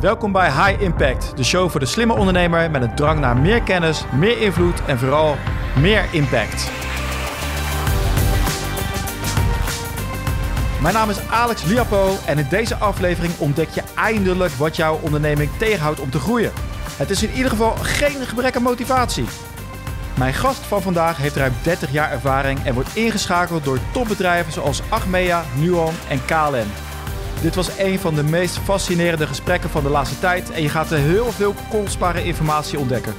Welkom bij High Impact, de show voor de slimme ondernemer met een drang naar meer kennis, meer invloed en vooral meer impact. Mijn naam is Alex Liapo en in deze aflevering ontdek je eindelijk wat jouw onderneming tegenhoudt om te groeien. Het is in ieder geval geen gebrek aan motivatie. Mijn gast van vandaag heeft ruim 30 jaar ervaring en wordt ingeschakeld door topbedrijven zoals Achmea, Nuon en KLM. Dit was een van de meest fascinerende gesprekken van de laatste tijd en je gaat er heel veel kostbare informatie ontdekken.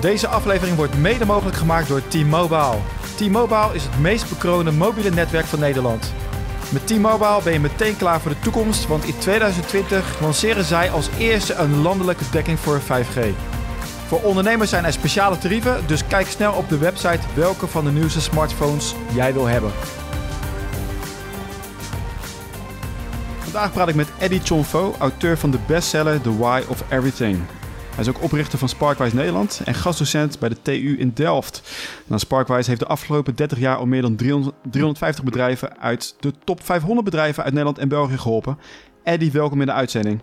Deze aflevering wordt mede mogelijk gemaakt door T-Mobile. T-Mobile is het meest bekroonde mobiele netwerk van Nederland. Met T-Mobile ben je meteen klaar voor de toekomst, want in 2020 lanceren zij als eerste een landelijke dekking voor 5G. Voor ondernemers zijn er speciale tarieven, dus kijk snel op de website welke van de nieuwste smartphones jij wil hebben. Vandaag praat ik met Eddie Chonfo, auteur van de bestseller The Why of Everything. Hij is ook oprichter van Sparkwise Nederland en gastdocent bij de TU in Delft. Nou, Sparkwise heeft de afgelopen 30 jaar al meer dan 300, 350 bedrijven uit de top 500 bedrijven uit Nederland en België geholpen. Eddie, welkom in de uitzending.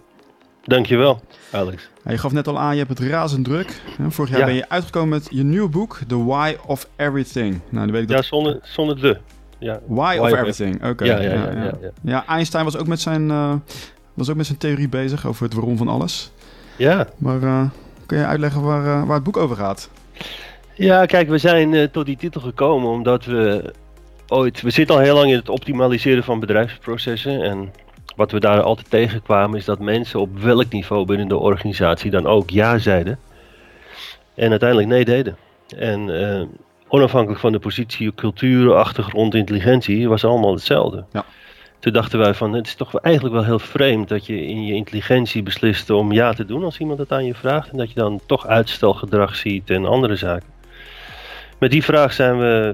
Dankjewel, Alex. Je gaf net al aan, je hebt het razend druk. Vorig jaar ben je uitgekomen met je nieuwe boek, The Why of Everything. Nou, dan weet ik dat... Ja, zonder, zonder de. Ja. Why, of Everything, oké. Ja ja ja, ja, Einstein was ook, met zijn, uh, was ook met zijn theorie bezig over het waarom van alles. Ja. Maar uh, kun je uitleggen waar, uh, waar het boek over gaat? Ja, kijk, we zijn tot die titel gekomen omdat we ooit... We zitten al heel lang in het optimaliseren van bedrijfsprocessen en wat we daar altijd tegenkwamen is dat mensen op welk niveau binnen de organisatie dan ook ja zeiden. En uiteindelijk nee deden. En onafhankelijk van de positie, cultuur, achtergrond, intelligentie, was allemaal hetzelfde. Ja. Toen dachten wij van, het is toch eigenlijk wel heel vreemd dat je in je intelligentie beslist om ja te doen als iemand het aan je vraagt. En dat je dan toch uitstelgedrag ziet en andere zaken. Met die vraag zijn we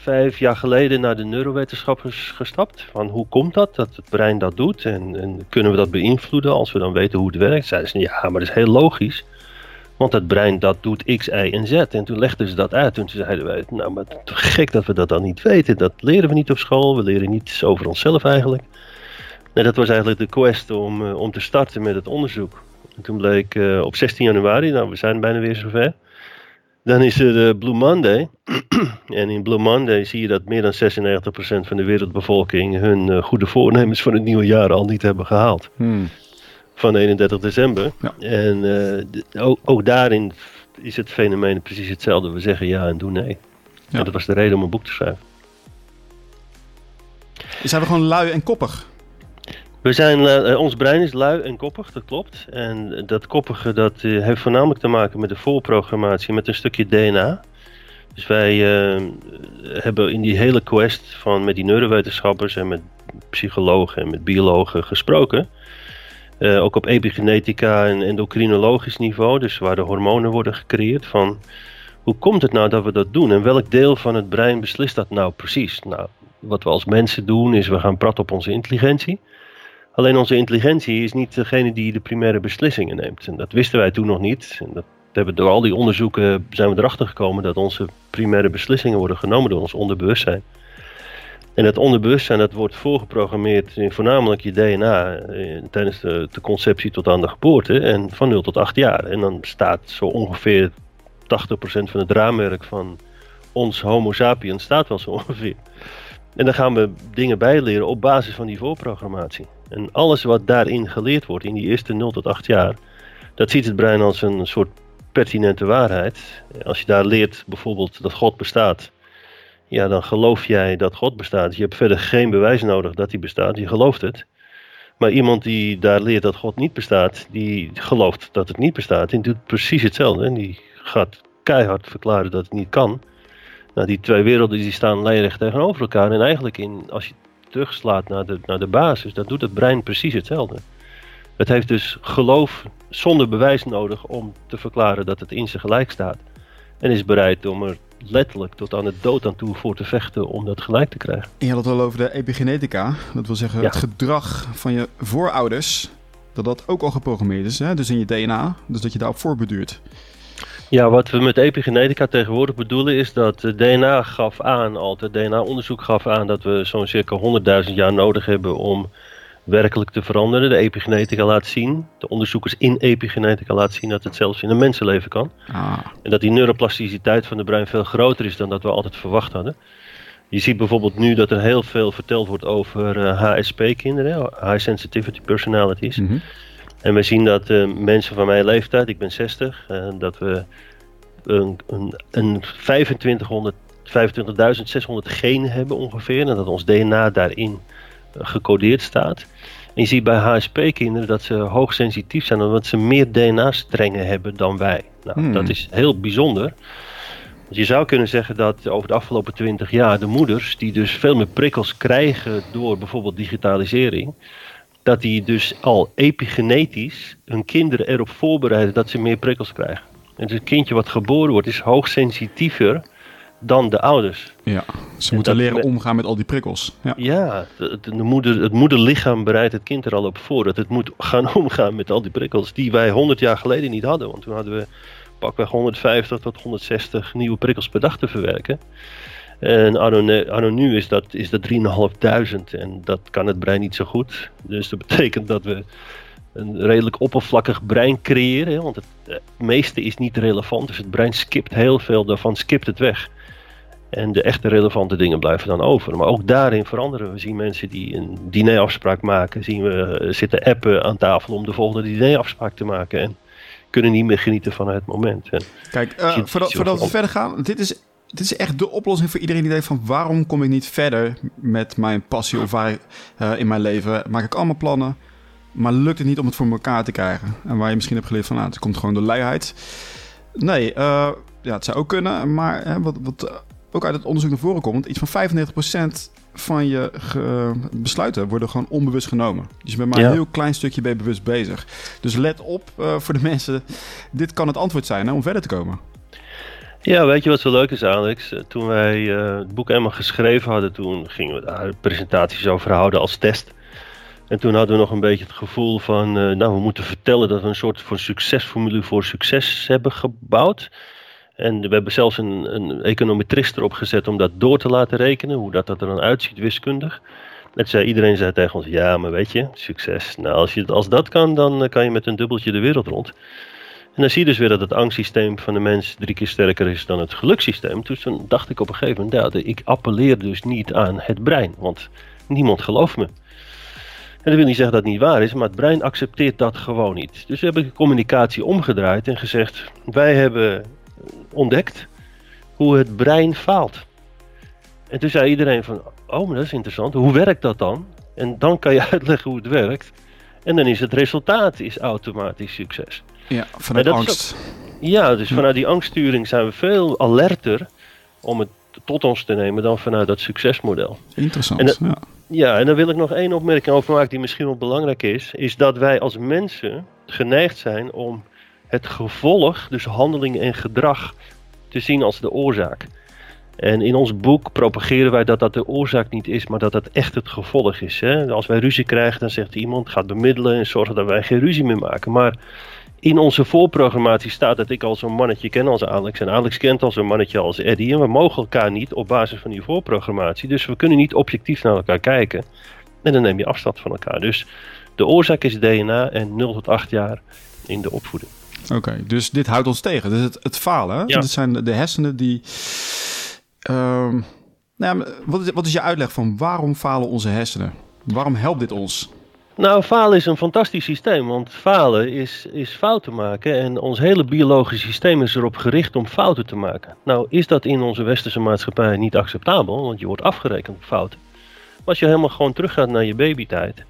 vijf jaar geleden naar de neurowetenschappers gestapt. Van hoe komt dat, dat het brein dat doet? En, en, kunnen we dat beïnvloeden als we dan weten hoe het werkt? Zeiden ze, ja, maar dat is heel logisch. Want het brein dat doet X, Y en Z. En toen legden ze dat uit. En toen zeiden wij, nou maar gek dat we dat dan niet weten. Dat leren we niet op school. We leren niets over onszelf eigenlijk. Nee, dat was eigenlijk de quest om, uh, om te starten met het onderzoek. En toen bleek uh, op 16 januari, nou we zijn bijna weer zover dan is er de Blue Monday. en in Blue Monday zie je dat meer dan 96% van de wereldbevolking hun uh, goede voornemens voor het nieuwe jaar al niet hebben gehaald. Hmm. Van 31 december. En uh, ook, ook, daarin is het fenomeen precies hetzelfde. We zeggen ja en doen nee. Ja. En dat was de reden om een boek te schrijven. Zijn we gewoon lui en koppig? We zijn, uh, ons brein is lui en koppig, dat klopt. En dat koppige dat, uh, heeft voornamelijk te maken met de voorprogrammatie, met een stukje DNA. Dus wij hebben in die hele quest van met die neurowetenschappers en met psychologen en met biologen gesproken. Ook op epigenetica en endocrinologisch niveau, dus waar de hormonen worden gecreëerd. Van hoe komt het nou dat we dat doen en welk deel van het brein beslist dat nou precies? Nou, wat we als mensen doen is we gaan praten op onze intelligentie. Alleen onze intelligentie is niet degene die de primaire beslissingen neemt. En dat wisten wij toen nog niet. En dat hebben door al die onderzoeken zijn we erachter gekomen dat onze primaire beslissingen worden genomen door ons onderbewustzijn. En het onderbewustzijn dat wordt voorgeprogrammeerd in voornamelijk je DNA eh, tijdens de, de, conceptie tot aan de geboorte en van 0 tot 8 jaar. En dan staat zo ongeveer 80% van het raamwerk van ons Homo sapiens staat wel zo ongeveer. En dan gaan we dingen bijleren op basis van die voorprogrammatie. En alles wat daarin geleerd wordt in die eerste 0 tot 8 jaar, dat ziet het brein als een soort pertinente waarheid. Als je daar leert bijvoorbeeld dat God bestaat, ja, dan geloof jij dat God bestaat. Je hebt verder geen bewijs nodig dat hij bestaat, je gelooft het. Maar iemand die daar leert dat God niet bestaat, die gelooft dat het niet bestaat. En doet precies hetzelfde. En die gaat keihard verklaren dat het niet kan. Nou, die twee werelden die staan lijnrecht tegenover elkaar. En eigenlijk, in, als je terugslaat naar de, naar de basis, dat doet het brein precies hetzelfde. Het heeft dus geloof zonder bewijs nodig om te verklaren dat het in zijn gelijk staat. En is bereid om er letterlijk tot aan de dood aan toe voor te vechten om dat gelijk te krijgen. En je had het al over de epigenetica. Dat wil zeggen het gedrag van je voorouders. Dat dat ook al geprogrammeerd is. Hè? Dus in je DNA. Dus dat je daarop voorbeduurt. Ja, wat we met epigenetica tegenwoordig bedoelen is dat DNA gaf aan, altijd DNA-onderzoek gaf aan dat we zo'n circa 100.000 jaar nodig hebben om werkelijk te veranderen. De epigenetica laat zien, de onderzoekers in epigenetica laten zien dat het zelfs in een mensenleven kan. Ah, En dat die neuroplasticiteit van de brein veel groter is dan dat we altijd verwacht hadden. Je ziet bijvoorbeeld nu dat er heel veel verteld wordt over eh, HSP-kinderen, High Sensitivity Personalities. mhm. En we zien dat eh, mensen van mijn leeftijd, ik ben 60, eh, dat we een, een, een 2500, 25.600 genen hebben ongeveer. En dat ons DNA daarin eh, gecodeerd staat. En je ziet bij HSP-kinderen dat ze hoogsensitief zijn omdat ze meer DNA-strengen hebben dan wij. Nou, Hmm. dat is heel bijzonder. Want je zou kunnen zeggen dat over de afgelopen 20 jaar de moeders, die dus veel meer prikkels krijgen door bijvoorbeeld digitalisering, dat die dus al epigenetisch hun kinderen erop voorbereiden dat ze meer prikkels krijgen. En dus het kindje wat geboren wordt is hoogsensitiever dan de ouders. Ja, ze moeten leren omgaan met al die prikkels. Ja. Ja, de, de moeder, het moederlichaam bereidt het kind er al op voor dat het moet gaan omgaan met al die prikkels die wij 100 jaar geleden niet hadden. Want toen hadden we pakweg 150 tot 160 nieuwe prikkels per dag te verwerken. En anno, nu is dat, is dat 3.500 en dat kan het brein niet zo goed. Dus dat betekent dat we een redelijk oppervlakkig brein creëren. Want het, eh, het meeste is niet relevant, dus het brein skipt heel veel daarvan, skipt het weg. En de echte relevante dingen blijven dan over. Maar ook daarin veranderen. We zien mensen die een dinerafspraak maken. Zien we eh, zitten appen aan tafel om de volgende dinerafspraak te maken. En kunnen niet meer genieten van het moment. En Kijk, eh, voordat, we verder gaan, dit is, dit is echt de oplossing voor iedereen die denkt van waarom kom ik niet verder met mijn passie of waar eh, in mijn leven. Maak ik allemaal plannen, maar lukt het niet om het voor elkaar te krijgen. En waar je misschien hebt geleerd van, nou, het komt gewoon door luiheid. Nee, ja, het zou ook kunnen, maar hè, wat, wat ook uit het onderzoek naar voren komt, iets van 95% van je besluiten worden gewoon onbewust genomen. Dus je bent maar Ja. een heel klein stukje je bewust bezig. Dus let op eh, voor de mensen. Dit kan het antwoord zijn hè, om verder te komen. Ja, weet je wat zo leuk is, Alex? Eh, Toen wij eh, het boek eenmaal geschreven hadden, toen gingen we daar presentaties over houden als test. En toen hadden we nog een beetje het gevoel van, nou, we moeten vertellen dat we een soort van succesformule voor succes hebben gebouwd. En we hebben zelfs een, een econometrist erop gezet om dat door te laten rekenen, hoe dat, dat er dan uitziet wiskundig. Net zei iedereen zei tegen ons, ja, maar weet je, succes. Nou, als, je, als dat kan, dan eh, kan je met een dubbeltje de wereld rond. En dan zie je dus weer dat het angstsysteem van de mens drie keer sterker is dan het gelukssysteem. Toen dacht ik op een gegeven moment, ja, ik appelleer dus niet aan het brein, want niemand gelooft me. En dat wil niet zeggen dat het niet waar is, maar het brein accepteert dat gewoon niet. Dus we hebben de communicatie omgedraaid en gezegd, wij hebben ontdekt hoe het brein faalt. En toen zei iedereen van, oh, maar dat is interessant, hoe werkt dat dan? En dan kan je uitleggen hoe het werkt. En dan is het resultaat is automatisch succes. Ja, vanuit angst. Ja, dus Hm. vanuit die angststuring zijn we veel alerter om het tot ons te nemen dan vanuit dat succesmodel. Interessant. En dat- ja. Ja, en daar wil ik nog één opmerking over maken die misschien wel belangrijk is. Is dat wij als mensen geneigd zijn om het gevolg, dus handeling en gedrag, te zien als de oorzaak. En in ons boek propageren wij dat dat de oorzaak niet is, maar dat dat echt het gevolg is. Hè? Als wij ruzie krijgen, dan zegt iemand, gaat bemiddelen en zorgen dat wij geen ruzie meer maken. Maar in onze voorprogrammatie staat dat ik al zo'n mannetje ken als Alex. En Alex kent al zo'n mannetje als Eddie. En we mogen elkaar niet op basis van die voorprogrammatie. Dus we kunnen niet objectief naar elkaar kijken. En dan neem je afstand van elkaar. Dus de oorzaak is DNA en 0 tot 8 jaar in de opvoeding. Oké, dus dit houdt ons tegen. Dus het, het falen? Ja. dit zijn de, hersenen die... ehm, nou ja, wat, is, wat is je uitleg van waarom falen onze hersenen? Waarom helpt dit ons? Nou, falen is een fantastisch systeem, want falen is, is fouten maken en ons hele biologische systeem is erop gericht om fouten te maken. Nou, is dat in onze westerse maatschappij niet acceptabel, want je wordt afgerekend op fouten. Maar als je helemaal gewoon teruggaat naar je babytijd,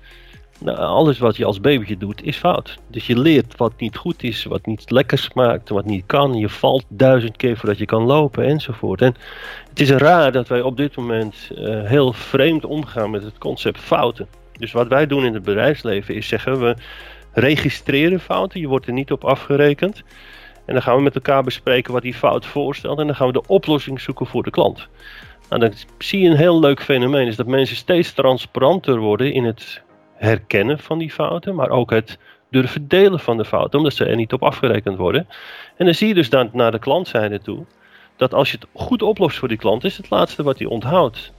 nou, alles wat je als babytje doet is fout. Dus je leert wat niet goed is, wat niet lekker smaakt, wat niet kan. Je valt duizend keer voordat je kan lopen enzovoort. En het is raar dat wij op dit moment eh, heel vreemd omgaan met het concept fouten. Dus wat wij doen in het bedrijfsleven is zeggen we registreren fouten. Je wordt er niet op afgerekend. En dan gaan we met elkaar bespreken wat die fout voorstelt. En dan gaan we de oplossing zoeken voor de klant. Nou, dan zie je een heel leuk fenomeen. Is dat mensen steeds transparanter worden in het herkennen van die fouten. Maar ook het durven delen van de fouten. Omdat ze er niet op afgerekend worden. En dan zie je dus dan naar de klantzijde toe. dat als je het goed oplost voor die klant, is het laatste wat hij onthoudt.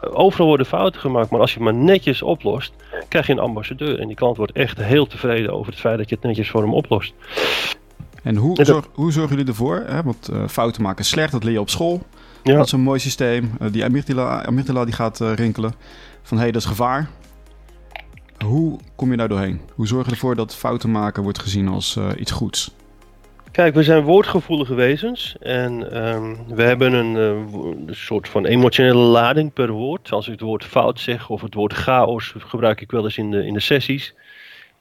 overal worden fouten gemaakt, maar als je het maar netjes oplost, krijg je een ambassadeur. En die klant wordt echt heel tevreden over het feit dat je het netjes voor hem oplost. En hoe, zorg, hoe zorgen jullie ervoor? Hè? Want uh, fouten maken slecht, dat leer je op school. Ja. Dat is een mooi systeem. Uh, die amygdala, amygdala die gaat uh, rinkelen. Van hé, hey, dat is gevaar. Hoe kom je daar doorheen? Hoe zorg je ervoor dat fouten maken wordt gezien als iets goeds? Kijk, we zijn woordgevoelige wezens en um, we hebben een, een, soort van emotionele lading per woord. Als ik het woord fout zeg of het woord chaos gebruik ik wel eens in de, in de sessies.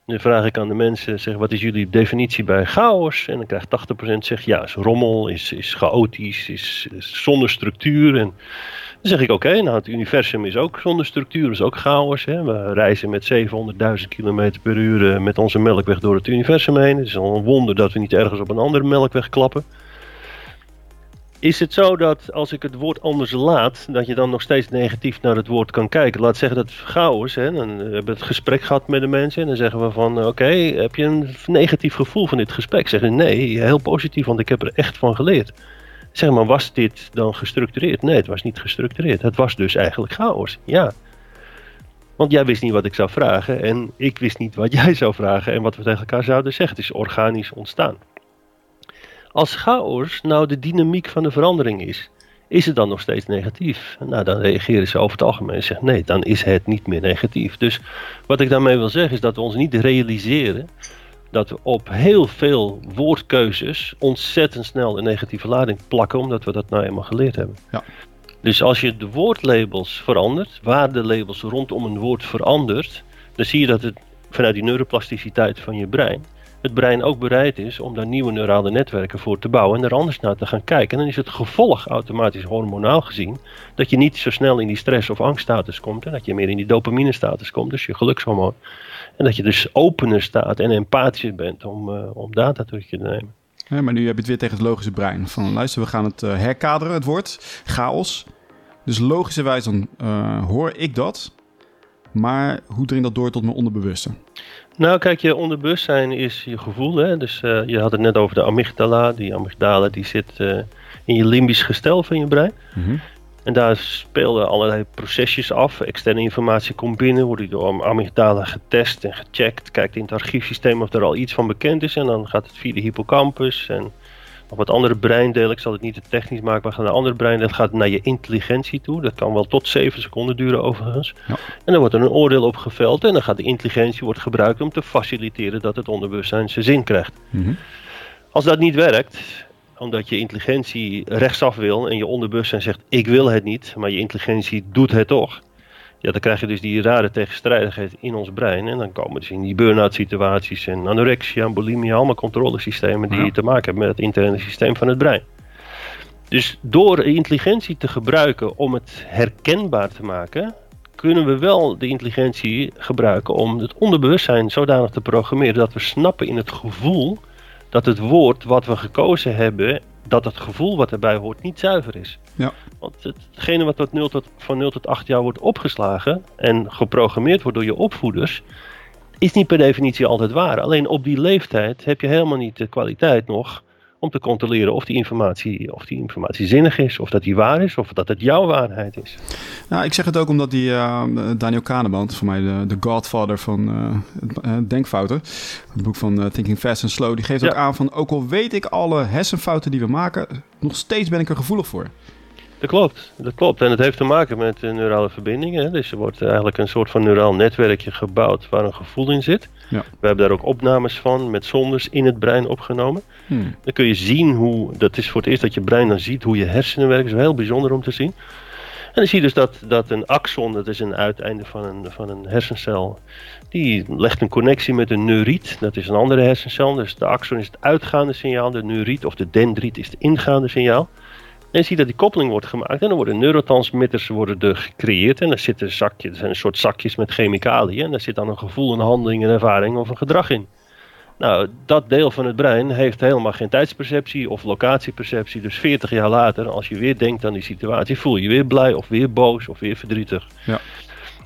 Dan vraag ik aan de mensen, zeg, wat is jullie definitie bij chaos? En dan krijgt 80% zeg, ja, is rommel, is, is chaotisch, is, zonder structuur. En zeg ik, oké, nou het universum is ook zonder structuur, is ook chaos. Hè? We reizen met 700.000 km per uur eh, met onze melkweg door het universum heen. Het is al een wonder dat we niet ergens op een andere melkweg klappen. Is het zo dat als ik het woord anders laat, dat je dan nog steeds negatief naar het woord kan kijken? Laat zeggen dat chaos, hè? dan hebben we het gesprek gehad met de mensen en dan zeggen we van, oké, heb je een negatief gevoel van dit gesprek? Zeggen nee, heel positief, want ik heb er echt van geleerd. Zeg maar, was dit dan gestructureerd? Nee, het was niet gestructureerd. Het was dus eigenlijk chaos, ja. Want jij wist niet wat ik zou vragen en ik wist niet wat jij zou vragen en wat we tegen elkaar zouden zeggen. Het is organisch ontstaan. Als chaos nou de dynamiek van de verandering is, is het dan nog steeds negatief? Nou, dan reageren ze over het algemeen en zeggen nee, dan is het niet meer negatief. Dus wat ik daarmee wil zeggen is dat we ons niet realiseren dat we op heel veel woordkeuzes ontzettend snel een negatieve lading plakken, omdat we dat nou eenmaal geleerd hebben. Ja. Dus als je de woordlabels verandert, waardelabels rondom een woord verandert, dan zie je dat het vanuit die neuroplasticiteit van je brein het brein ook bereid is om daar nieuwe neurale netwerken voor te bouwen en er anders naar te gaan kijken. En dan is het gevolg automatisch hormonaal gezien dat je niet zo snel in die stress- of angststatus komt en dat je meer in die dopamine-status komt, dus je gelukshormoon. En dat je dus opener staat en empathischer bent om, uh, om data terug te nemen. Ja, maar nu heb je het weer tegen het logische brein. Van luister, we gaan het uh, herkaderen, het woord chaos. Dus logischerwijs dan uh, hoor ik dat. Maar hoe dringt dat door tot mijn onderbewuste? Nou, kijk, je onderbewustzijn is je gevoel. Hè? Dus uh, je had het net over de amygdala. Die amygdala die zit uh, in je limbisch gestel van je brein. Mm -hmm. En daar spelen allerlei procesjes af. Externe informatie komt binnen, wordt door amygdala getest en gecheckt. Kijkt in het archiefsysteem of er al iets van bekend is. En dan gaat het via de hippocampus en nog wat andere breindelen. Ik zal het niet te technisch maken, maar een andere breindeel gaat naar je intelligentie toe. Dat kan wel tot 7 seconden duren overigens. Ja. En dan wordt er een oordeel op geveld en dan gaat de intelligentie wordt gebruikt om te faciliteren dat het onderbewustzijn zijn zin krijgt. Mm -hmm. Als dat niet werkt, omdat je intelligentie rechtsaf wil en je onderbewustzijn zegt ik wil het niet, maar je intelligentie doet het toch. Ja, dan krijg je dus die rare tegenstrijdigheid in ons brein. En dan komen dus in die burn-out situaties en anorexia en bulimia, allemaal controlesystemen die te maken hebben met het interne systeem van het brein. Dus door intelligentie te gebruiken om het herkenbaar te maken, kunnen we wel de intelligentie gebruiken om het onderbewustzijn zodanig te programmeren dat we snappen in het gevoel dat het woord wat we gekozen hebben, dat het gevoel wat erbij hoort niet zuiver is. Ja. Want hetgene wat tot 0 tot, van 0 tot 8 jaar wordt opgeslagen en geprogrammeerd wordt door je opvoeders, is niet per definitie altijd waar. Alleen op die leeftijd heb je helemaal niet de kwaliteit nog om te controleren of die informatie, of die informatie zinnig is, of dat die waar is, of dat het jouw waarheid is. Nou, ik zeg het ook omdat die uh, Daniel Kahneman, voor mij de, de godfather van uh, denkfouten, het boek van Thinking Fast and Slow, die geeft ook aan van, ook al weet ik alle hersenfouten die we maken, nog steeds ben ik er gevoelig voor. Dat klopt, dat klopt. En het heeft te maken met neurale verbindingen. Dus er wordt eigenlijk een soort van neuraal netwerkje gebouwd waar een gevoel in zit. Ja. We hebben daar ook opnames van met zonders in het brein opgenomen. Hmm. Dan kun je zien hoe, dat is voor het eerst dat je brein dan ziet hoe je hersenen werken. Dat is heel bijzonder om te zien. En dan zie je dus dat, dat een axon, dat is een uiteinde van een, van een hersencel, die legt een connectie met een neuriet. Dat is een andere hersencel. Dus de axon is het uitgaande signaal, de neuriet of de dendriet is het ingaande signaal. En je ziet dat die koppeling wordt gemaakt en dan worden neurotransmitters worden er gecreëerd. En er zitten zakjes, er zijn een soort zakjes met chemicaliën. En daar zit dan een gevoel, een handeling, een ervaring of een gedrag in. Nou, dat deel van het brein heeft helemaal geen tijdsperceptie of locatieperceptie. Dus 40 jaar later, als je weer denkt aan die situatie, voel je weer blij of weer boos of weer verdrietig. Ja.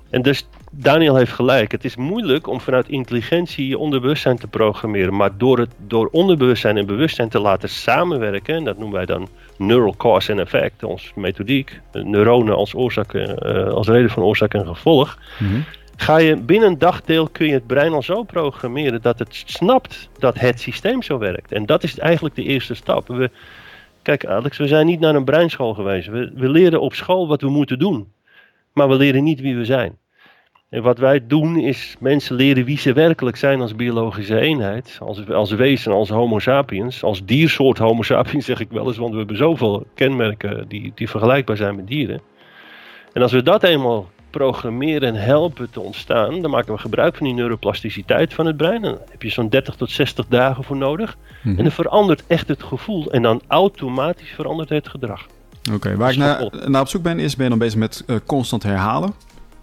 En dus Daniel heeft gelijk. Het is moeilijk om vanuit intelligentie je onderbewustzijn te programmeren. Maar door, het, door onderbewustzijn en bewustzijn te laten samenwerken, en dat noemen wij dan neural cause and effect, onze methodiek, neuronen als, oorzaak, uh, als reden van oorzaak en gevolg. Mm Ga je binnen een dagdeel kun je het brein al zo programmeren dat het snapt dat het systeem zo werkt. En dat is eigenlijk de eerste stap. We, kijk Alex, we zijn niet naar een breinschool geweest. We, we leren op school wat we moeten doen. Maar we leren niet wie we zijn. En wat wij doen is mensen leren wie ze werkelijk zijn als biologische eenheid. Als, als wezen, als homo sapiens. Als diersoort homo sapiens zeg ik wel eens. Want we hebben zoveel kenmerken die, die vergelijkbaar zijn met dieren. En als we dat eenmaal programmeren en helpen te ontstaan, dan maken we gebruik van die neuroplasticiteit van het brein. En daar heb je zo'n 30 tot 60 dagen voor nodig. Mhm. En dan verandert echt het gevoel en dan automatisch verandert het gedrag. Oké, waar ik naar, naar, op zoek ben, is ben je dan bezig met uh, constant herhalen.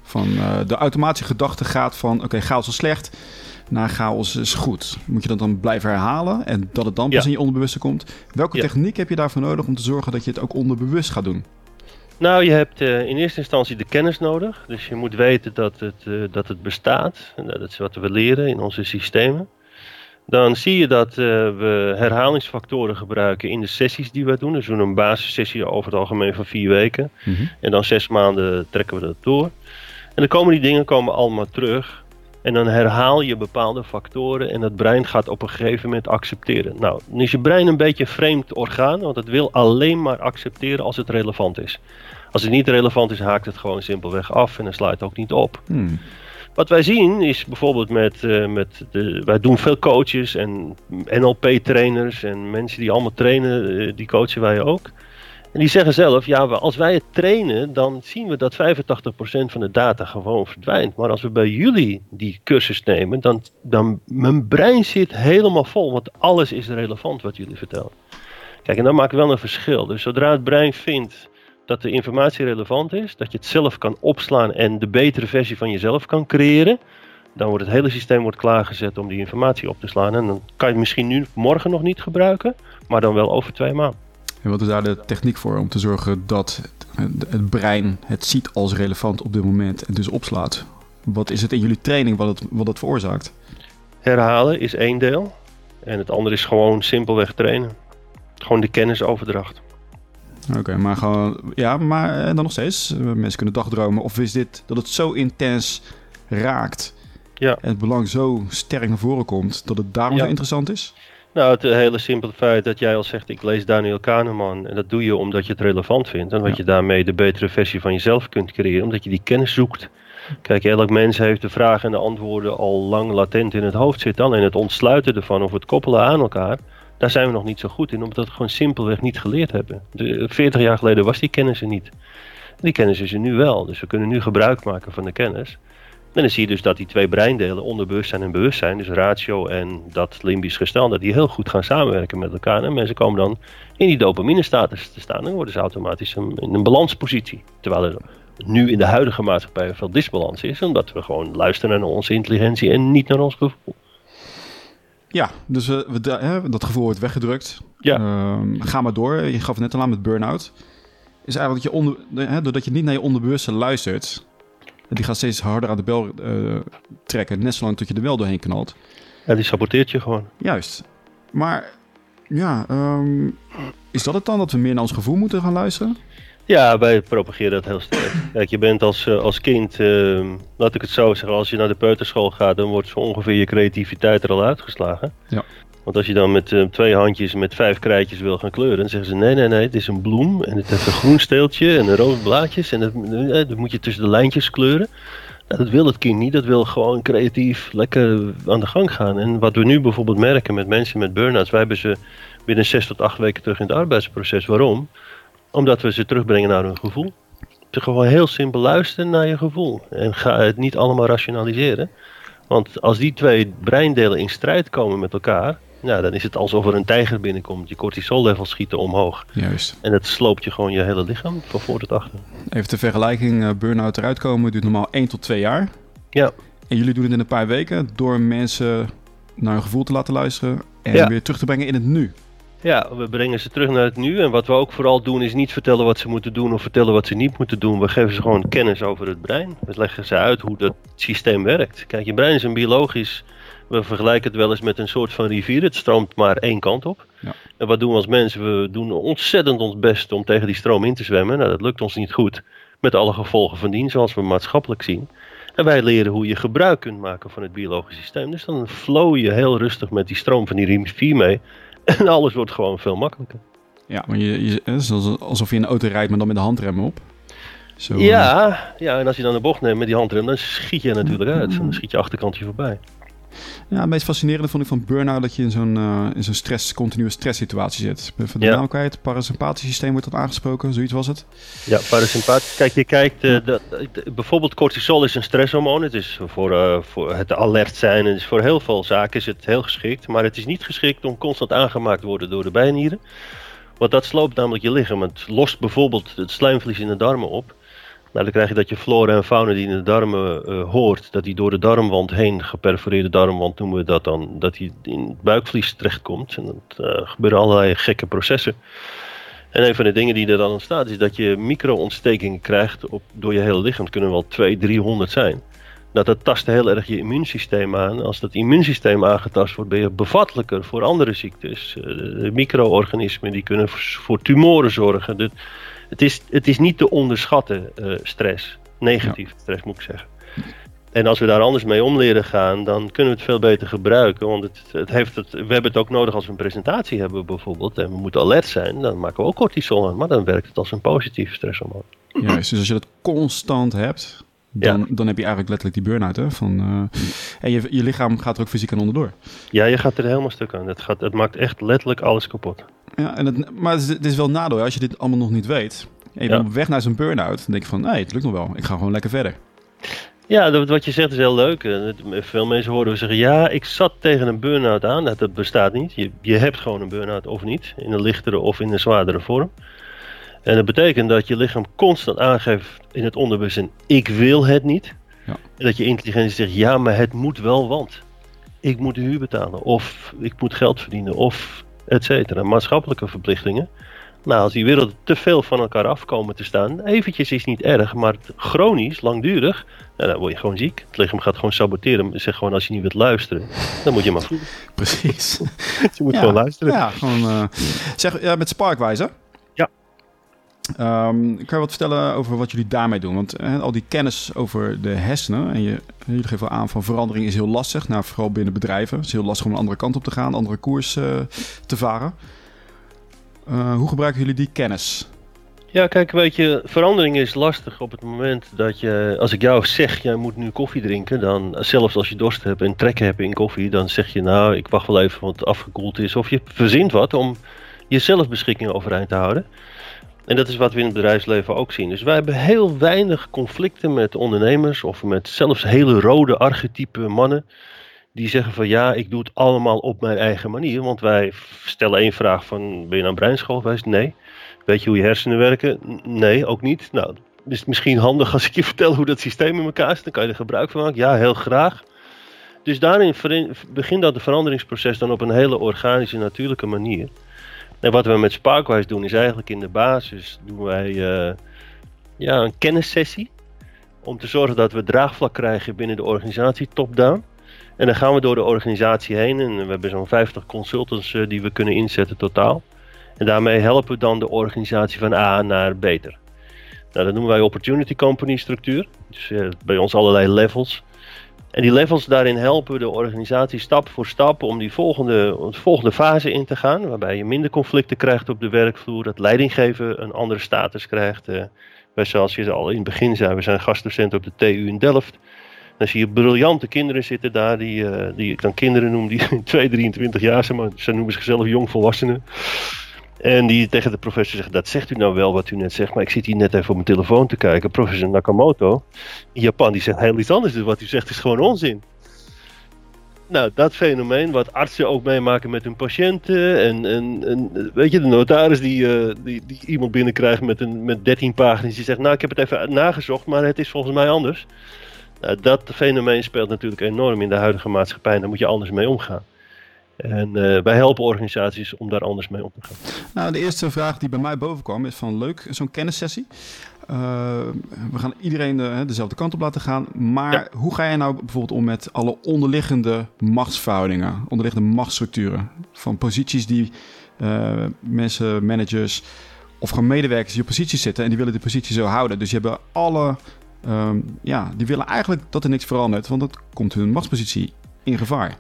Van uh, de automatische gedachte gaat van oké, okay, chaos is slecht, naar chaos is goed. Moet je dat dan blijven herhalen en dat het dan pas in je onderbewuste komt? Welke techniek heb je daarvoor nodig om te zorgen dat je het ook onderbewust gaat doen? Nou, je hebt uh, in eerste instantie de kennis nodig. Dus je moet weten dat het, uh, dat het bestaat. En dat is wat we leren in onze systemen. Dan zie je dat uh, we herhalingsfactoren gebruiken in de sessies die we doen. Dus we doen een basissessie over het algemeen van vier weken. Mm -hmm. En dan zes maanden trekken we dat door. En dan komen die dingen komen allemaal terug. En dan herhaal je bepaalde factoren en het brein gaat op een gegeven moment accepteren. Nou, dan is je brein een beetje een vreemd orgaan, want het wil alleen maar accepteren als het relevant is. Als het niet relevant is, haakt het gewoon simpelweg af en dan sluit het ook niet op. Hmm. Wat wij zien is bijvoorbeeld met, uh, met de, wij doen veel coaches en NLP-trainers en mensen die allemaal trainen, uh, die coachen wij ook. En die zeggen zelf, ja, als wij het trainen, dan zien we dat 85% van de data gewoon verdwijnt. Maar als we bij jullie die cursus nemen, dan, dan mijn brein zit helemaal vol, want alles is relevant wat jullie vertellen. Kijk, en dat maakt wel een verschil. Dus zodra het brein vindt dat de informatie relevant is, dat je het zelf kan opslaan en de betere versie van jezelf kan creëren, dan wordt het hele systeem wordt klaargezet om die informatie op te slaan. En dan kan je het misschien nu morgen nog niet gebruiken, maar dan wel over twee maanden. En wat is daar de techniek voor om te zorgen dat het brein het ziet als relevant op dit moment en dus opslaat? Wat is het in jullie training wat het, wat het veroorzaakt? Herhalen is één deel. En het andere is gewoon simpelweg trainen. Gewoon de kennisoverdracht. Oké, maar gewoon, ja, maar dan nog steeds. Mensen kunnen dagdromen. Of is dit dat het zo intens raakt ja. en het belang zo sterk naar voren komt dat het daarom zo interessant is? Nou, het hele simpele feit dat jij al zegt, ik lees Daniel Kahneman. En dat doe je omdat je het relevant vindt. En dat je daarmee de betere versie van jezelf kunt creëren. Omdat je die kennis zoekt. Kijk, elk mens heeft de vragen en de antwoorden al lang latent in het hoofd zitten. Alleen het ontsluiten ervan of het koppelen aan elkaar. Daar zijn we nog niet zo goed in, omdat we gewoon simpelweg niet geleerd hebben. De, 40 jaar geleden was die kennis er niet. Die kennis is er nu wel. Dus we kunnen nu gebruik maken van de kennis. En dan zie je dus dat die twee breindelen, onderbewustzijn en bewustzijn, dus ratio en dat limbisch gestel, dat die heel goed gaan samenwerken met elkaar. En mensen komen dan in die dopamine-status te staan en worden ze automatisch in een balanspositie. Terwijl er nu in de huidige maatschappij veel disbalans is, omdat we gewoon luisteren naar onze intelligentie en niet naar ons gevoel. Ja, dus we, we hè, dat gevoel wordt weggedrukt. Ja. Uh, ga maar door. Je gaf het net al aan met burn-out. Is eigenlijk dat je onder, hè, doordat je niet naar je onderbewuste luistert, die gaat steeds harder aan de bel uh, trekken, net zolang tot je er wel doorheen knalt. Ja, die saboteert je gewoon. Juist. Maar ja, um, is dat het dan dat we meer naar ons gevoel moeten gaan luisteren? Ja, wij propageren dat heel sterk. Kijk, je bent als, uh, als kind, uh, laat ik het zo zeggen, als je naar de peuterschool gaat, dan wordt zo ongeveer je creativiteit er al uitgeslagen. Ja. Want als je dan met uh, twee handjes met vijf krijtjes wil gaan kleuren, dan zeggen ze nee, nee, nee, het is een bloem en het heeft een groen steeltje en een rode blaadjes en dat, dat moet je tussen de lijntjes kleuren. Nou, dat wil het kind niet, dat wil gewoon creatief lekker aan de gang gaan. En wat we nu bijvoorbeeld merken met mensen met burn-outs, wij hebben ze binnen zes tot acht weken terug in het arbeidsproces. Waarom? Omdat we ze terugbrengen naar hun gevoel. Ze gewoon heel simpel luisteren naar je gevoel en ga het niet allemaal rationaliseren. Want als die twee breindelen in strijd komen met elkaar, ja, dan is het alsof er een tijger binnenkomt. Je cortisollevels schieten omhoog. Juist. En het sloopt je gewoon je hele lichaam van voor tot achter. Even de vergelijking, uh, burn-out eruit komen duurt normaal 1 tot 2 jaar. Ja. En jullie doen het in een paar weken door mensen naar hun gevoel te laten luisteren en weer terug te brengen in het nu. Ja, we brengen ze terug naar het nu. En wat we ook vooral doen is niet vertellen wat ze moeten doen of vertellen wat ze niet moeten doen. We geven ze gewoon kennis over het brein. We leggen ze uit hoe dat systeem werkt. Kijk, je brein is een biologisch... We vergelijken het wel eens met een soort van rivier. Het stroomt maar één kant op. Ja. En wat doen we als mensen? We doen ontzettend ons best om tegen die stroom in te zwemmen. Nou, dat lukt ons niet goed. Met alle gevolgen van dien, zoals we maatschappelijk zien. En wij leren hoe je gebruik kunt maken van het biologisch systeem. Dus dan flow je heel rustig met die stroom van die rivier mee. En alles wordt gewoon veel makkelijker. Ja, maar je, je, het is alsof je een auto rijdt, maar dan met de handrem op. Zo, ja, eh. ja, en als je dan de bocht neemt met die handrem, dan schiet je natuurlijk uit. Dan schiet je achterkantje voorbij. Ja, het meest fascinerende vond ik van burn-out dat je in zo'n uh, in zo'n stress, continue stress situatie zit. Van de ja. naam kwijt, parasympathisch systeem wordt dat aangesproken, zoiets was het? Ja, parasympathisch. Kijk, je kijkt, uh, de, bijvoorbeeld cortisol is een stresshormoon. Het is voor, uh, voor het alert zijn en voor heel veel zaken is het heel geschikt. Maar het is niet geschikt om constant aangemaakt te worden door de bijnieren. Want dat sloopt namelijk je lichaam. Het lost bijvoorbeeld het slijmvlies in de darmen op. Nou, dan krijg je dat je flora en fauna die in de darmen uh, hoort, dat die door de darmwand heen, geperforeerde darmwand noemen we dat dan, dat die in het buikvlies terechtkomt. En dat uh, gebeuren allerlei gekke processen. En een van de dingen die er dan ontstaat is dat je micro-ontstekingen krijgt op, door je hele lichaam. Het kunnen wel 200, 300 zijn. Dat, dat tast heel erg je immuunsysteem aan. Als dat immuunsysteem aangetast wordt, ben je bevattelijker voor andere ziektes. Uh, de micro-organismen die kunnen voor, tumoren zorgen. Het is, het is niet te onderschatten uh, stress. Negatief stress moet ik zeggen. En als we daar anders mee om leren gaan, dan kunnen we het veel beter gebruiken. Want het, het heeft het, we hebben het ook nodig als we een presentatie hebben bijvoorbeeld. En we moeten alert zijn, dan maken we ook cortisol aan. Maar dan werkt het als een positief stresshormoon. Juist, dus als je dat constant hebt, dan, dan heb je eigenlijk letterlijk die burn-out. Hè? Van, uh, en je, je lichaam gaat er ook fysiek aan onderdoor. Ja, je gaat er helemaal stuk aan. Het, gaat, het maakt echt letterlijk alles kapot. Ja, en het, maar het is, wel nadeel als je dit allemaal nog niet weet. En je bent op weg naar zo'n burn-out. Dan denk je van, nee, het lukt nog wel. Ik ga gewoon lekker verder. Ja, wat je zegt is heel leuk. Eh, veel mensen horen we zeggen, ja, ik zat tegen een burn-out aan. Dat, bestaat niet. Je, je hebt gewoon een burn-out of niet. In een lichtere of in een zwaardere vorm. En dat betekent dat je lichaam constant aangeeft in het onderbewustzijn, ik wil het niet. Ja. En dat je intelligentie zegt, ja, maar het moet wel, want ik moet de huur betalen. Of ik moet geld verdienen. Of et cetera. Maatschappelijke verplichtingen. Nou, als die werelden te veel van elkaar afkomen te staan, eventjes is niet erg, maar chronisch, langdurig, nou, dan word je gewoon ziek. Het lichaam gaat gewoon saboteren. Zeg gewoon, als je niet wilt luisteren, dan moet je maar voelen. Precies. je moet gewoon luisteren. Ja, gewoon, uh, zeg, ja, met Sparkwijze. Ja. Um, kan je wat vertellen over wat jullie daarmee doen? Want al die kennis over de hersenen, en je, jullie geven aan van verandering is heel lastig, nou, vooral binnen bedrijven. Het is heel lastig om een andere kant op te gaan, andere koers uh, te varen. Uh, hoe gebruiken jullie die kennis? Ja, kijk, weet je, verandering is lastig op het moment dat je, als ik jou zeg, jij moet nu koffie drinken, dan, zelfs als je dorst hebt en trek hebt in koffie, dan zeg je nou, ik wacht wel even wat het afgekoeld is. Of je verzint wat om je zelfbeschikking overeind te houden. En dat is wat we in het bedrijfsleven ook zien. Dus wij hebben heel weinig conflicten met ondernemers of met zelfs hele rode archetype mannen. Die zeggen van ja, ik doe het allemaal op mijn eigen manier. Want wij stellen één vraag van ben je nou breinschool geweest? Nee. Weet je hoe je hersenen werken? Nee, ook niet. Nou, is het misschien handig als ik je vertel hoe dat systeem in elkaar zit. Dan kan je er gebruik van maken. Ja, heel graag. Dus daarin begint dat de veranderingsproces dan op een hele organische, natuurlijke manier. Wat we met Sparkwise doen is eigenlijk in de basis doen wij uh, ja, een kennissessie. Om te zorgen dat we draagvlak krijgen binnen de organisatie, top-down. En dan gaan we door de organisatie heen en we hebben zo'n 50 consultants uh, die we kunnen inzetten totaal. En daarmee helpen we dan de organisatie van A naar beter. Nou, dat noemen wij opportunity company structuur. Dus uh, bij ons allerlei levels. En die levels daarin helpen de organisatie stap voor stap om die volgende, de volgende fase in te gaan. Waarbij je minder conflicten krijgt op de werkvloer. Dat leidinggeven een andere status krijgt. Uh, zoals je al in het begin zei, we zijn gastdocent op de TU in Delft. Dan zie je briljante kinderen zitten daar, die, uh, die ik dan kinderen noem, die 2, 23 jaar zijn, maar ze noemen zichzelf jongvolwassenen. En die tegen de professor zegt, dat zegt u nou wel wat u net zegt, maar ik zit hier net even op mijn telefoon te kijken. Professor Nakamoto in Japan, die zegt heel iets anders, dus wat u zegt is gewoon onzin. Nou, dat fenomeen wat artsen ook meemaken met hun patiënten. En, en, en weet je, de notaris die, uh, die, die, iemand binnenkrijgt met, een, met 13 pagina's. Die zegt, nou ik heb het even nagezocht, maar het is volgens mij anders. Nou, dat fenomeen speelt natuurlijk enorm in de huidige maatschappij. En daar moet je anders mee omgaan. En uh, wij helpen organisaties om daar anders mee om te gaan. Nou, de eerste vraag die bij mij boven kwam is van leuk, zo'n kennissessie. Uh, we gaan iedereen de, dezelfde kant op laten gaan. Maar hoe ga jij nou bijvoorbeeld om met alle onderliggende machtsverhoudingen, onderliggende machtsstructuren? Van posities die uh, mensen, managers of gewoon medewerkers die op posities zitten en die willen die positie zo houden. Dus je hebben alle, um, ja, die willen eigenlijk dat er niks verandert, want dat komt hun machtspositie in gevaar.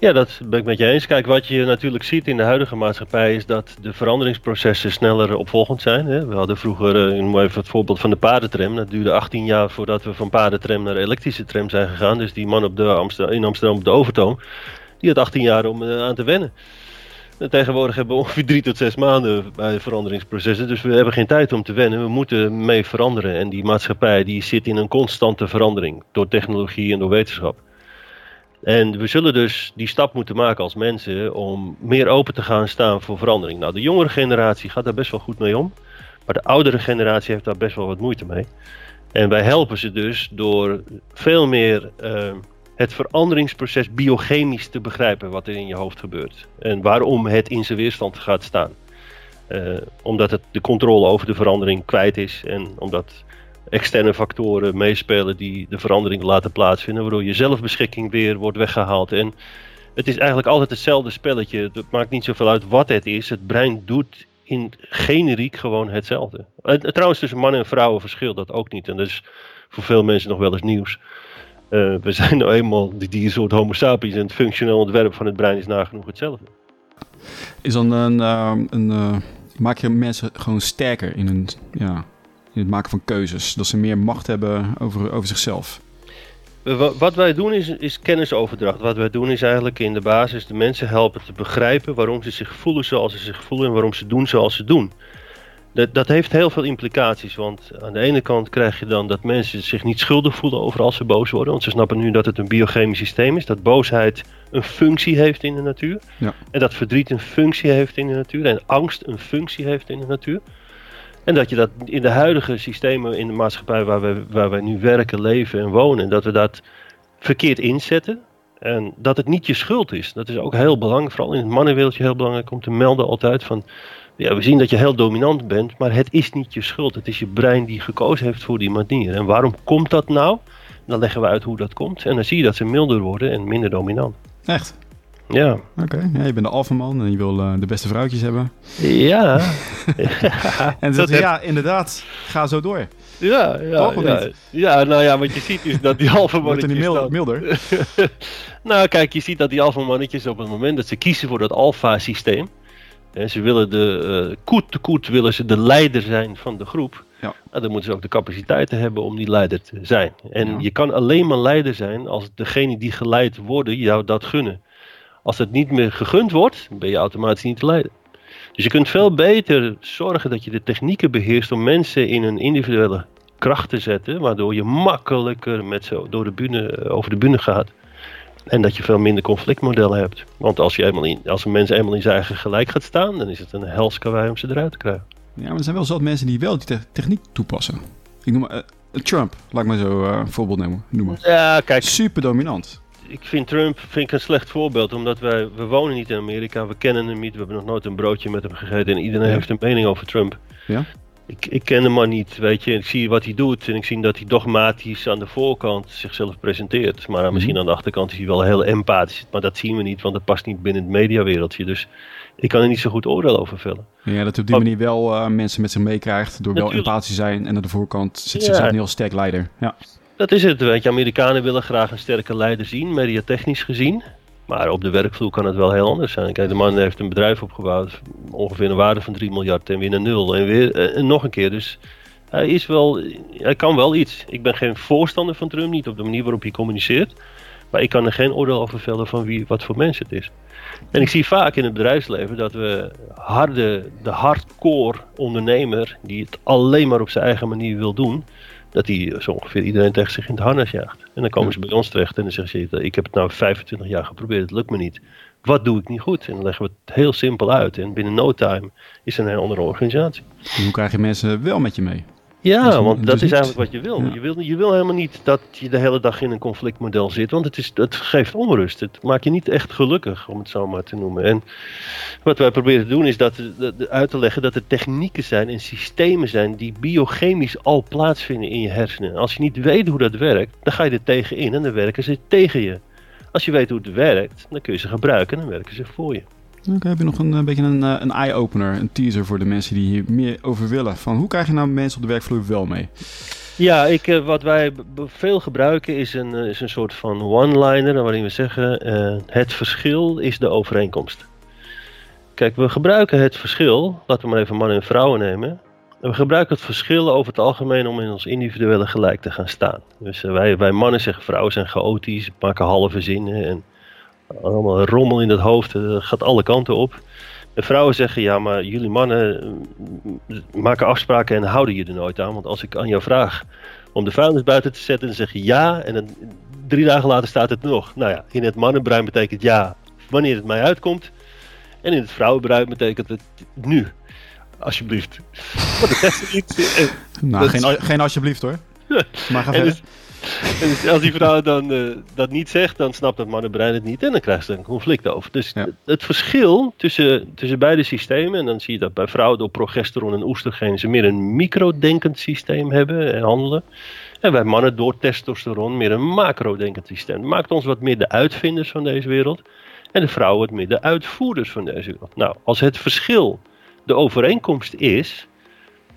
Ja, dat ben ik met je eens. Kijk, wat je natuurlijk ziet in de huidige maatschappij is dat de veranderingsprocessen sneller opvolgend zijn. Hè. We hadden vroeger, uh, even het voorbeeld van de paardentram. Dat duurde 18 jaar voordat we van paardentram naar elektrische tram zijn gegaan. Dus die man op de Amsterdam, in Amsterdam op de Overtoom, die had 18 jaar om uh, aan te wennen. En tegenwoordig hebben we ongeveer drie tot zes maanden bij veranderingsprocessen. Dus we hebben geen tijd om te wennen. We moeten mee veranderen. En die maatschappij die zit in een constante verandering. Door technologie en door wetenschap. En we zullen dus die stap moeten maken als mensen om meer open te gaan staan voor verandering. Nou, de jongere generatie gaat daar best wel goed mee om. Maar de oudere generatie heeft daar best wel wat moeite mee. En wij helpen ze dus door veel meer uh, het veranderingsproces biochemisch te begrijpen wat er in je hoofd gebeurt. En waarom het in zijn weerstand gaat staan. Uh, omdat het de controle over de verandering kwijt is. En omdat externe factoren meespelen die de verandering laten plaatsvinden. Waardoor je zelfbeschikking weer wordt weggehaald. En het is eigenlijk altijd hetzelfde spelletje. Het maakt niet zoveel uit wat het is. Het brein doet in generiek gewoon hetzelfde. En, trouwens, tussen mannen en vrouwen verschilt dat ook niet. En dat is voor veel mensen nog wel eens nieuws. Uh, we zijn nou eenmaal die diersoort homo sapiens en het functioneel ontwerp van het brein is nagenoeg hetzelfde. Is dan een, uh, een maak je mensen gewoon sterker in, een, ja, in het maken van keuzes, dat ze meer macht hebben over, over zichzelf? Wat wij doen is, is kennisoverdracht. Wat wij doen is eigenlijk in de basis de mensen helpen te begrijpen waarom ze zich voelen zoals ze zich voelen en waarom ze doen zoals ze doen. Dat, dat heeft heel veel implicaties, want aan de ene kant krijg je dan dat mensen zich niet schuldig voelen over als ze boos worden. Want ze snappen nu dat het een biochemisch systeem is, dat boosheid een functie heeft in de natuur. Ja. En dat verdriet een functie heeft in de natuur en angst een functie heeft in de natuur. En dat je dat in de huidige systemen in de maatschappij waar wij, waar wij nu werken, leven en wonen, dat we dat verkeerd inzetten. En dat het niet je schuld is. Dat is ook heel belangrijk, vooral in het mannenwereldje heel belangrijk om te melden altijd van ja, we zien dat je heel dominant bent, maar het is niet je schuld. Het is je brein die gekozen heeft voor die manier. En waarom komt dat nou? Dan leggen we uit hoe dat komt. En dan zie je dat ze milder worden en minder dominant. Echt? Ja. Oké, ja, je bent de alfaman en je wil uh, de beste vrouwtjes hebben. Ja. en dat, ja, inderdaad, ga zo door. Ja, ja, ja. ja, nou ja, wat je ziet is dat die alfamannetjes... Wordt niet milder? nou, kijk, je ziet dat die alfamannetjes op het moment dat ze kiezen voor dat alfa-systeem ze willen de uh, koet te koet willen ze de leider zijn van de groep. Ja. Nou, dan moeten ze ook de capaciteiten hebben om die leider te zijn. En je kan alleen maar leider zijn als degene die geleid worden jou dat gunnen. Als het niet meer gegund wordt, ben je automatisch niet te leiden. Dus je kunt veel beter zorgen dat je de technieken beheerst om mensen in hun individuele kracht te zetten, waardoor je makkelijker met ze door de bühne, eh, over de bühne gaat. En dat je veel minder conflictmodellen hebt. Want als, je eenmaal in, als een mens eenmaal in zijn eigen gelijk gaat staan, dan is het een hels om ze eruit te krijgen. Ja, maar er zijn wel zat mensen die wel die techniek toepassen. Ik noem maar uh, Trump, laat ik maar zo uh, een voorbeeld nemen, noemen. Ja, kijk. Super dominant. Ik vind Trump vind ik een slecht voorbeeld, omdat wij, we wonen niet in Amerika, we kennen hem niet, we hebben nog nooit een broodje met hem gegeten en iedereen heeft een mening over Trump. Ja? ik, ik ken de man niet, weet je. Ik zie wat hij doet en ik zie dat hij dogmatisch aan de voorkant zichzelf presenteert. Maar mhm. misschien aan de achterkant is hij wel heel empathisch. Maar dat zien we niet, want dat past niet binnen het mediawereldje. Dus ik kan er niet zo goed oordeel over vellen. Ja, dat op die manier wel uh, mensen met zich meekrijgt door wel empathisch te zijn. En aan de voorkant zit zichzelf een heel sterk leider. Ja. Dat is het, weet je. Amerikanen willen graag een sterke leider zien, mediatechnisch gezien. Maar op de werkvloer kan het wel heel anders zijn. Kijk, de man heeft een bedrijf opgebouwd, ongeveer een waarde van 3 miljard en weer een nul. En weer eh, en nog een keer. Dus hij, is wel, hij kan wel iets. Ik ben geen voorstander van Trump, niet op de manier waarop hij communiceert. Maar ik kan er geen oordeel over vellen van wie, wat voor mens het is. En ik zie vaak in het bedrijfsleven dat we harde, de hardcore ondernemer, die het alleen maar op zijn eigen manier wil doen, dat hij zo ongeveer iedereen tegen zich in het harnas jaagt. En dan komen ze bij ons terecht en dan zeggen ze, ik heb het nou 25 jaar geprobeerd, het lukt me niet. Wat doe ik niet goed? En dan leggen we het heel simpel uit. En binnen no time is er een andere organisatie. hoe krijg je mensen wel met je mee? Ja, want dat is eigenlijk wat je wil. Je wil. Je wil helemaal niet dat je de hele dag in een conflictmodel zit, want het, is, het geeft onrust. Het maakt je niet echt gelukkig, om het zo maar te noemen. En wat wij proberen te doen is dat, uit te leggen dat er technieken zijn en systemen zijn die biochemisch al plaatsvinden in je hersenen. Als je niet weet hoe dat werkt, dan ga je er tegenin en dan werken ze tegen je. Als je weet hoe het werkt, dan kun je ze gebruiken en dan werken ze voor je. Oké, heb je nog een, een beetje een, eh, een eye-opener, een teaser voor de mensen die hier meer over willen? Van hoe krijg je nou mensen op de werkvloer wel mee? Ja, ik, eh, wat wij veel gebruiken is een, eh, is een soort van one-liner waarin we zeggen: het verschil is de overeenkomst. Kijk, we gebruiken het verschil, laten we maar even mannen en vrouwen nemen. We gebruiken het verschil over het algemeen om in ons individuele gelijk te gaan staan. Dus wij, wij mannen zeggen vrouwen zijn chaotisch, maken halve zinnen en allemaal rommel in het hoofd, eh, gaat alle kanten op. De vrouwen zeggen, ja, maar jullie mannen mm, maken afspraken en houden je er nooit aan. Want als ik aan jou vraag om de vuilnis buiten te zetten, dan zeg je ja. En dan drie dagen later staat het nog. Nou ja, in het mannenbrein betekent ja wanneer het mij uitkomt. En in het vrouwenbrein betekent het nu. Alsjeblieft. Wat niet. Nou, geen, geen alsjeblieft hoor. Maar ga verder. Dus als die vrouw dan uh, dat niet zegt, dan snapt het mannenbrein het niet en dan krijgt ze een conflict over. Dus het, verschil tussen, tussen beide systemen, en dan zie je dat bij vrouwen door progesteron en oestrogeen ze meer een microdenkend systeem hebben en handelen. En bij mannen door testosteron meer een macrodenkend systeem. Dat maakt ons wat meer de uitvinders van deze wereld. En de vrouwen wat meer de uitvoerders van deze wereld. Nou, als het verschil de overeenkomst is,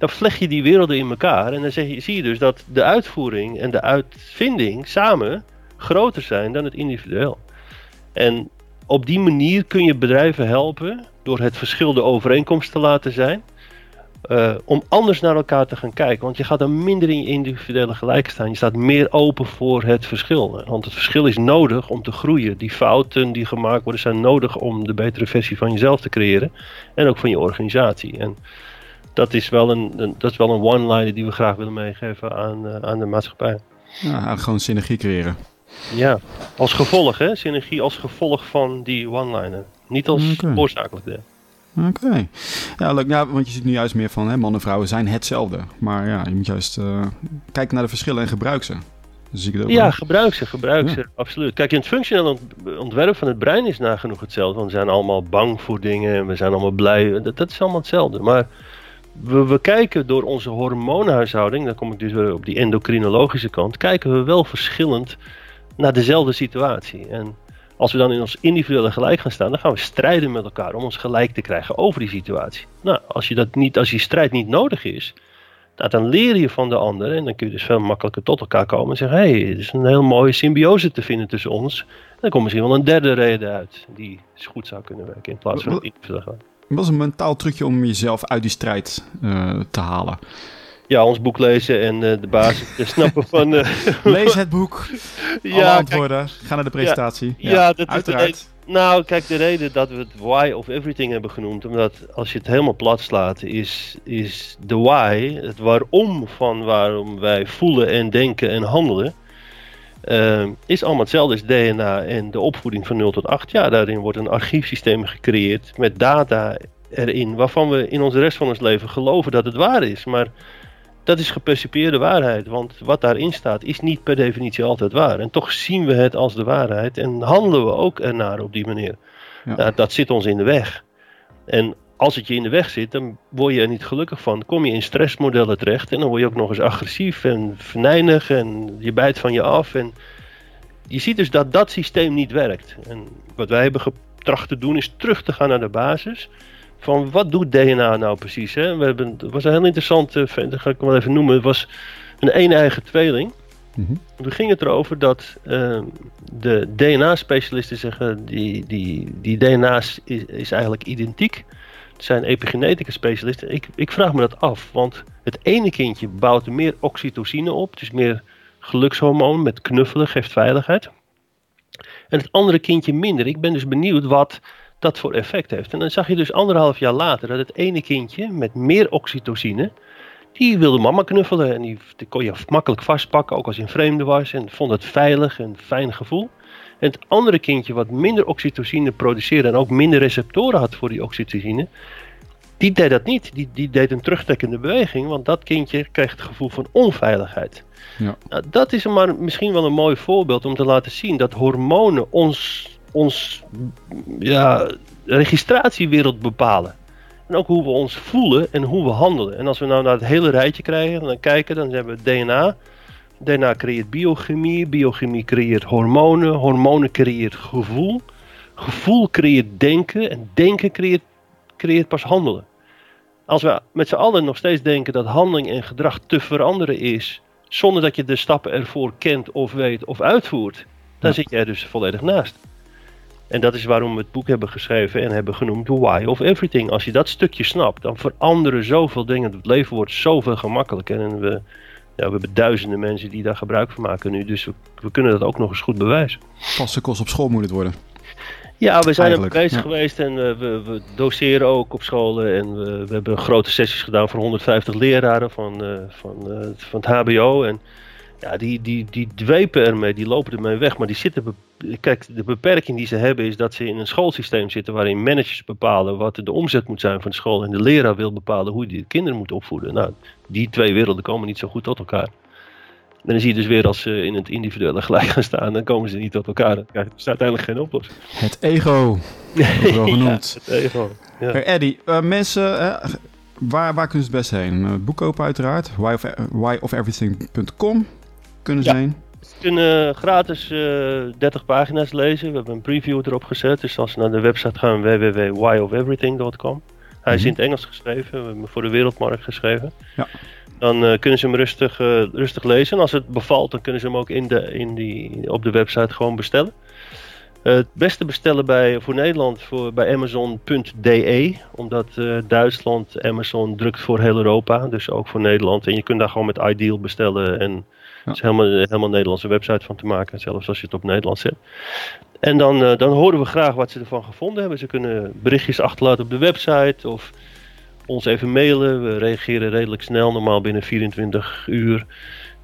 dan vleg je die werelden in elkaar. En dan zie je, dus dat de uitvoering en de uitvinding samen groter zijn dan het individueel. En op die manier kun je bedrijven helpen door het verschil de overeenkomst te laten zijn. Uh, om anders naar elkaar te gaan kijken. Want je gaat dan minder in je individuele gelijk staan. Je staat meer open voor het verschil. Want het verschil is nodig om te groeien. Die fouten die gemaakt worden zijn nodig om de betere versie van jezelf te creëren. En ook van je organisatie. En dat is wel een, een dat is wel een one-liner die we graag willen meegeven aan, uh, aan de maatschappij. Ja, gewoon synergie creëren. Ja, als gevolg hè, synergie als gevolg van die one-liner. Niet als okay. oorzakelijk deel. Oké. Ja, leuk. Ja, want je ziet nu juist meer van hè, mannen en vrouwen zijn hetzelfde. Maar ja, je moet juist uh, kijken naar de verschillen en gebruik ze. Zie ik ja, gebruik ze, gebruik ze, absoluut. Kijk, in het functioneel ontwerp van het brein is nagenoeg hetzelfde. Want we zijn allemaal bang voor dingen en we zijn allemaal blij. Dat, dat is allemaal hetzelfde. Maar we, we, kijken door onze hormoonhuishouding, dan kom ik dus weer op die endocrinologische kant, kijken we wel verschillend naar dezelfde situatie. En als we dan in ons individuele gelijk gaan staan, dan gaan we strijden met elkaar om ons gelijk te krijgen over die situatie. Nou, als je dat niet, als die strijd niet nodig is, nou, dan leer je van de ander en dan kun je dus veel makkelijker tot elkaar komen en zeggen: hé, hey, er is een heel mooie symbiose te vinden tussen ons. En dan komt misschien wel een derde reden uit die goed zou kunnen werken in plaats van het individuele gelijk. Wat is een mentaal trucje om jezelf uit die strijd uh, te halen? Ja, ons boek lezen en uh, de basis te snappen van... Uh, Lees het boek, ja, antwoorden, kijk, ga naar de presentatie. Ja, ja dat uiteraard. Is nou, kijk, de reden dat we het why of everything hebben genoemd, omdat als je het helemaal plat slaat, is, is de why, het waarom van waarom wij voelen en denken en handelen, uh, is allemaal hetzelfde als DNA en de opvoeding van 0 tot 8. Ja, daarin wordt een archiefsysteem gecreëerd met data erin, waarvan we in onze rest van ons leven geloven dat het waar is. Maar dat is gepercipieerde waarheid, want wat daarin staat is niet per definitie altijd waar. En toch zien we het als de waarheid en handelen we ook ernaar op die manier. Ja. Nou, dat zit ons in de weg. En als het je in de weg zit, dan word je er niet gelukkig van. Dan kom je in stressmodellen terecht en dan word je ook nog eens agressief en venijnig en je bijt van je af. En je ziet dus dat dat systeem niet werkt. En wat wij hebben getracht te doen is terug te gaan naar de basis. Van wat doet DNA nou precies? Hè? We hebben, het was een heel interessant, uh, dat ga ik wel even noemen. Het was een een-eigen tweeling. Mm Toen ging het erover dat uh, de DNA-specialisten zeggen: die, die, die DNA is, is eigenlijk identiek zijn epigenetica specialisten. Ik, ik vraag me dat af, want het ene kindje bouwt meer oxytocine op, dus meer gelukshormoon met knuffelen, geeft veiligheid. En het andere kindje minder. Ik ben dus benieuwd wat dat voor effect heeft. En dan zag je dus anderhalf jaar later dat het ene kindje met meer oxytocine, die wilde mama knuffelen en die, die kon je makkelijk vastpakken, ook als je een vreemde was en vond het veilig en fijn gevoel. En het andere kindje wat minder oxytocine produceerde en ook minder receptoren had voor die oxytocine, Die deed dat niet. Die, die deed een terugtrekkende beweging, want dat kindje kreeg het gevoel van onveiligheid. Ja. Nou, dat is maar misschien wel een mooi voorbeeld om te laten zien dat hormonen ons, ons ja, registratiewereld bepalen. En ook hoe we ons voelen en hoe we handelen. En als we nou naar het hele rijtje krijgen, dan kijken, dan hebben we DNA. DNA creëert biochemie, biochemie creëert hormonen, hormonen creëert gevoel. Gevoel creëert denken en denken creëert, creëert pas handelen. Als we met z'n allen nog steeds denken dat handeling en gedrag te veranderen is, zonder dat je de stappen ervoor kent of weet of uitvoert, dan Ja. zit je er dus volledig naast. En dat is waarom we het boek hebben geschreven en hebben genoemd The Why of Everything. Als je dat stukje snapt, dan veranderen zoveel dingen. Het leven wordt zoveel gemakkelijker. En we, ja, we hebben duizenden mensen die daar gebruik van maken nu. Dus we, we kunnen dat ook nog eens goed bewijzen. Vaste kost op school moet het worden. Ja, we zijn er bezig ja. geweest en eh, we, we doseren ook op scholen. En we, we hebben grote sessies gedaan voor 150 leraren van, eh, van, eh, van het HBO. En ja, die, die, die dwepen ermee, die lopen ermee weg. Maar die zitten. Kijk, de beperking die ze hebben is dat ze in een schoolsysteem zitten waarin managers bepalen wat de omzet moet zijn van de school. En de leraar wil bepalen hoe hij de kinderen moet opvoeden. Nou, die twee werelden komen niet zo goed tot elkaar. En dan zie je dus weer als ze in het individuele gelijk gaan staan, dan komen ze niet tot elkaar. Dan krijg je dus uiteindelijk geen oplossing. Het ego. Wel genoemd. Ja, het ego. Ja. Hey, Eddie, eh, mensen, eh, waar, waar kunnen ze het best heen? Eh, boek kopen uiteraard. Why of, whyoferything.com kunnen Ja. heen. Ze kunnen gratis eh 30 pagina's lezen. We hebben een preview erop gezet. Dus als ze naar de website gaan, www.whyofeverything.com. Hij is Mhm. in het Engels geschreven, we hebben hem voor de wereldmarkt geschreven. Ja. Dan eh, kunnen ze hem rustig, eh, rustig lezen. En als het bevalt, dan kunnen ze hem ook in de, in die, op de website gewoon bestellen. Eh, het beste bestellen bij, voor Nederland voor, bij Amazon.de. Omdat eh, Duitsland Amazon drukt voor heel Europa. Dus ook voor Nederland. En je kunt daar gewoon met Ideal bestellen. En is helemaal, helemaal een Nederlandse website van te maken. Zelfs als je het op Nederland zet. En dan, eh, dan horen we graag wat ze ervan gevonden hebben. Ze kunnen berichtjes achterlaten op de website. Of ons even mailen. We reageren redelijk snel. Normaal binnen 24 uur.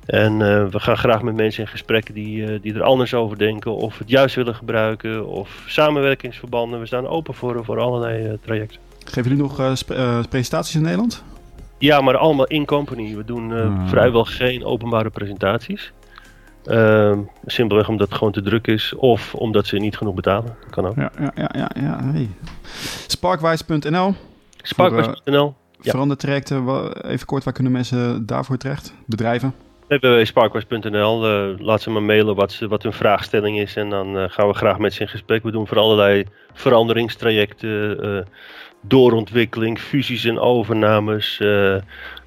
En eh, we gaan graag met mensen in gesprek die, eh, die er anders over denken. Of het juist willen gebruiken. Of samenwerkingsverbanden. We staan open voor, voor allerlei eh, trajecten. Geven jullie nog eh, sp- eh, presentaties in Nederland? Ja, maar allemaal in company. We doen eh, Ah. vrijwel geen openbare presentaties. Ehm, simpelweg omdat het gewoon te druk is. Of omdat ze niet genoeg betalen. Dat kan ook. Ja, ja, ja, ja. ja hey. Sparkwise.nl. Sparkbus.nl Ja. Verandertrajecten, wa- even kort, waar kunnen mensen daarvoor terecht? Bedrijven? www.sparkwas.nl. eh laat ze maar mailen wat, ze, wat hun vraagstelling is. En dan eh, gaan we graag met ze in gesprek. We doen voor allerlei veranderingstrajecten. eh, doorontwikkeling, fusies en overnames.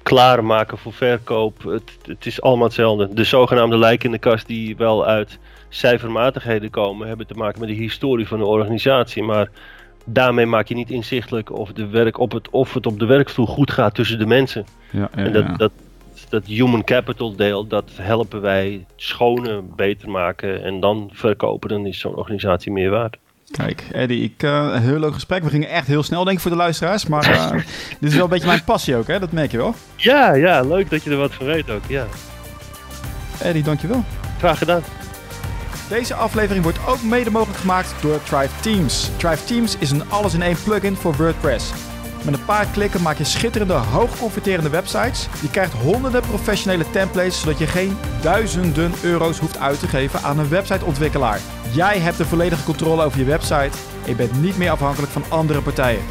klaarmaken voor verkoop. Het, het is allemaal hetzelfde. De zogenaamde lijken in de kast die wel uit cijfermatigheden komen. Hebben te maken met de historie van de organisatie. Maar daarmee maak je niet inzichtelijk of, de werk op het, of het op de werkvloer goed gaat tussen de mensen. Ja, ja, En dat, ja. dat, dat human capital deel, dat helpen wij schonen beter maken en dan verkopen. Dan is zo'n organisatie meer waard. Kijk, Eddie, ik, eh, heel leuk gesprek. We gingen echt heel snel, denk ik, voor de luisteraars. Maar eh, dit is wel een beetje mijn passie ook, hè? Dat merk je wel. Ja, ja, leuk dat je er wat van weet ook. Ja, Eddie, dankjewel. graag gedaan. Deze aflevering wordt ook mede mogelijk gemaakt door Thrive Teams. Thrive Teams is een alles-in-één plugin voor WordPress. Met een paar klikken maak je schitterende, hoogconverterende websites. Je krijgt honderden professionele templates, zodat je geen duizenden euro's hoeft uit te geven aan een websiteontwikkelaar. Jij hebt de volledige controle over je website en je bent niet meer afhankelijk van andere partijen.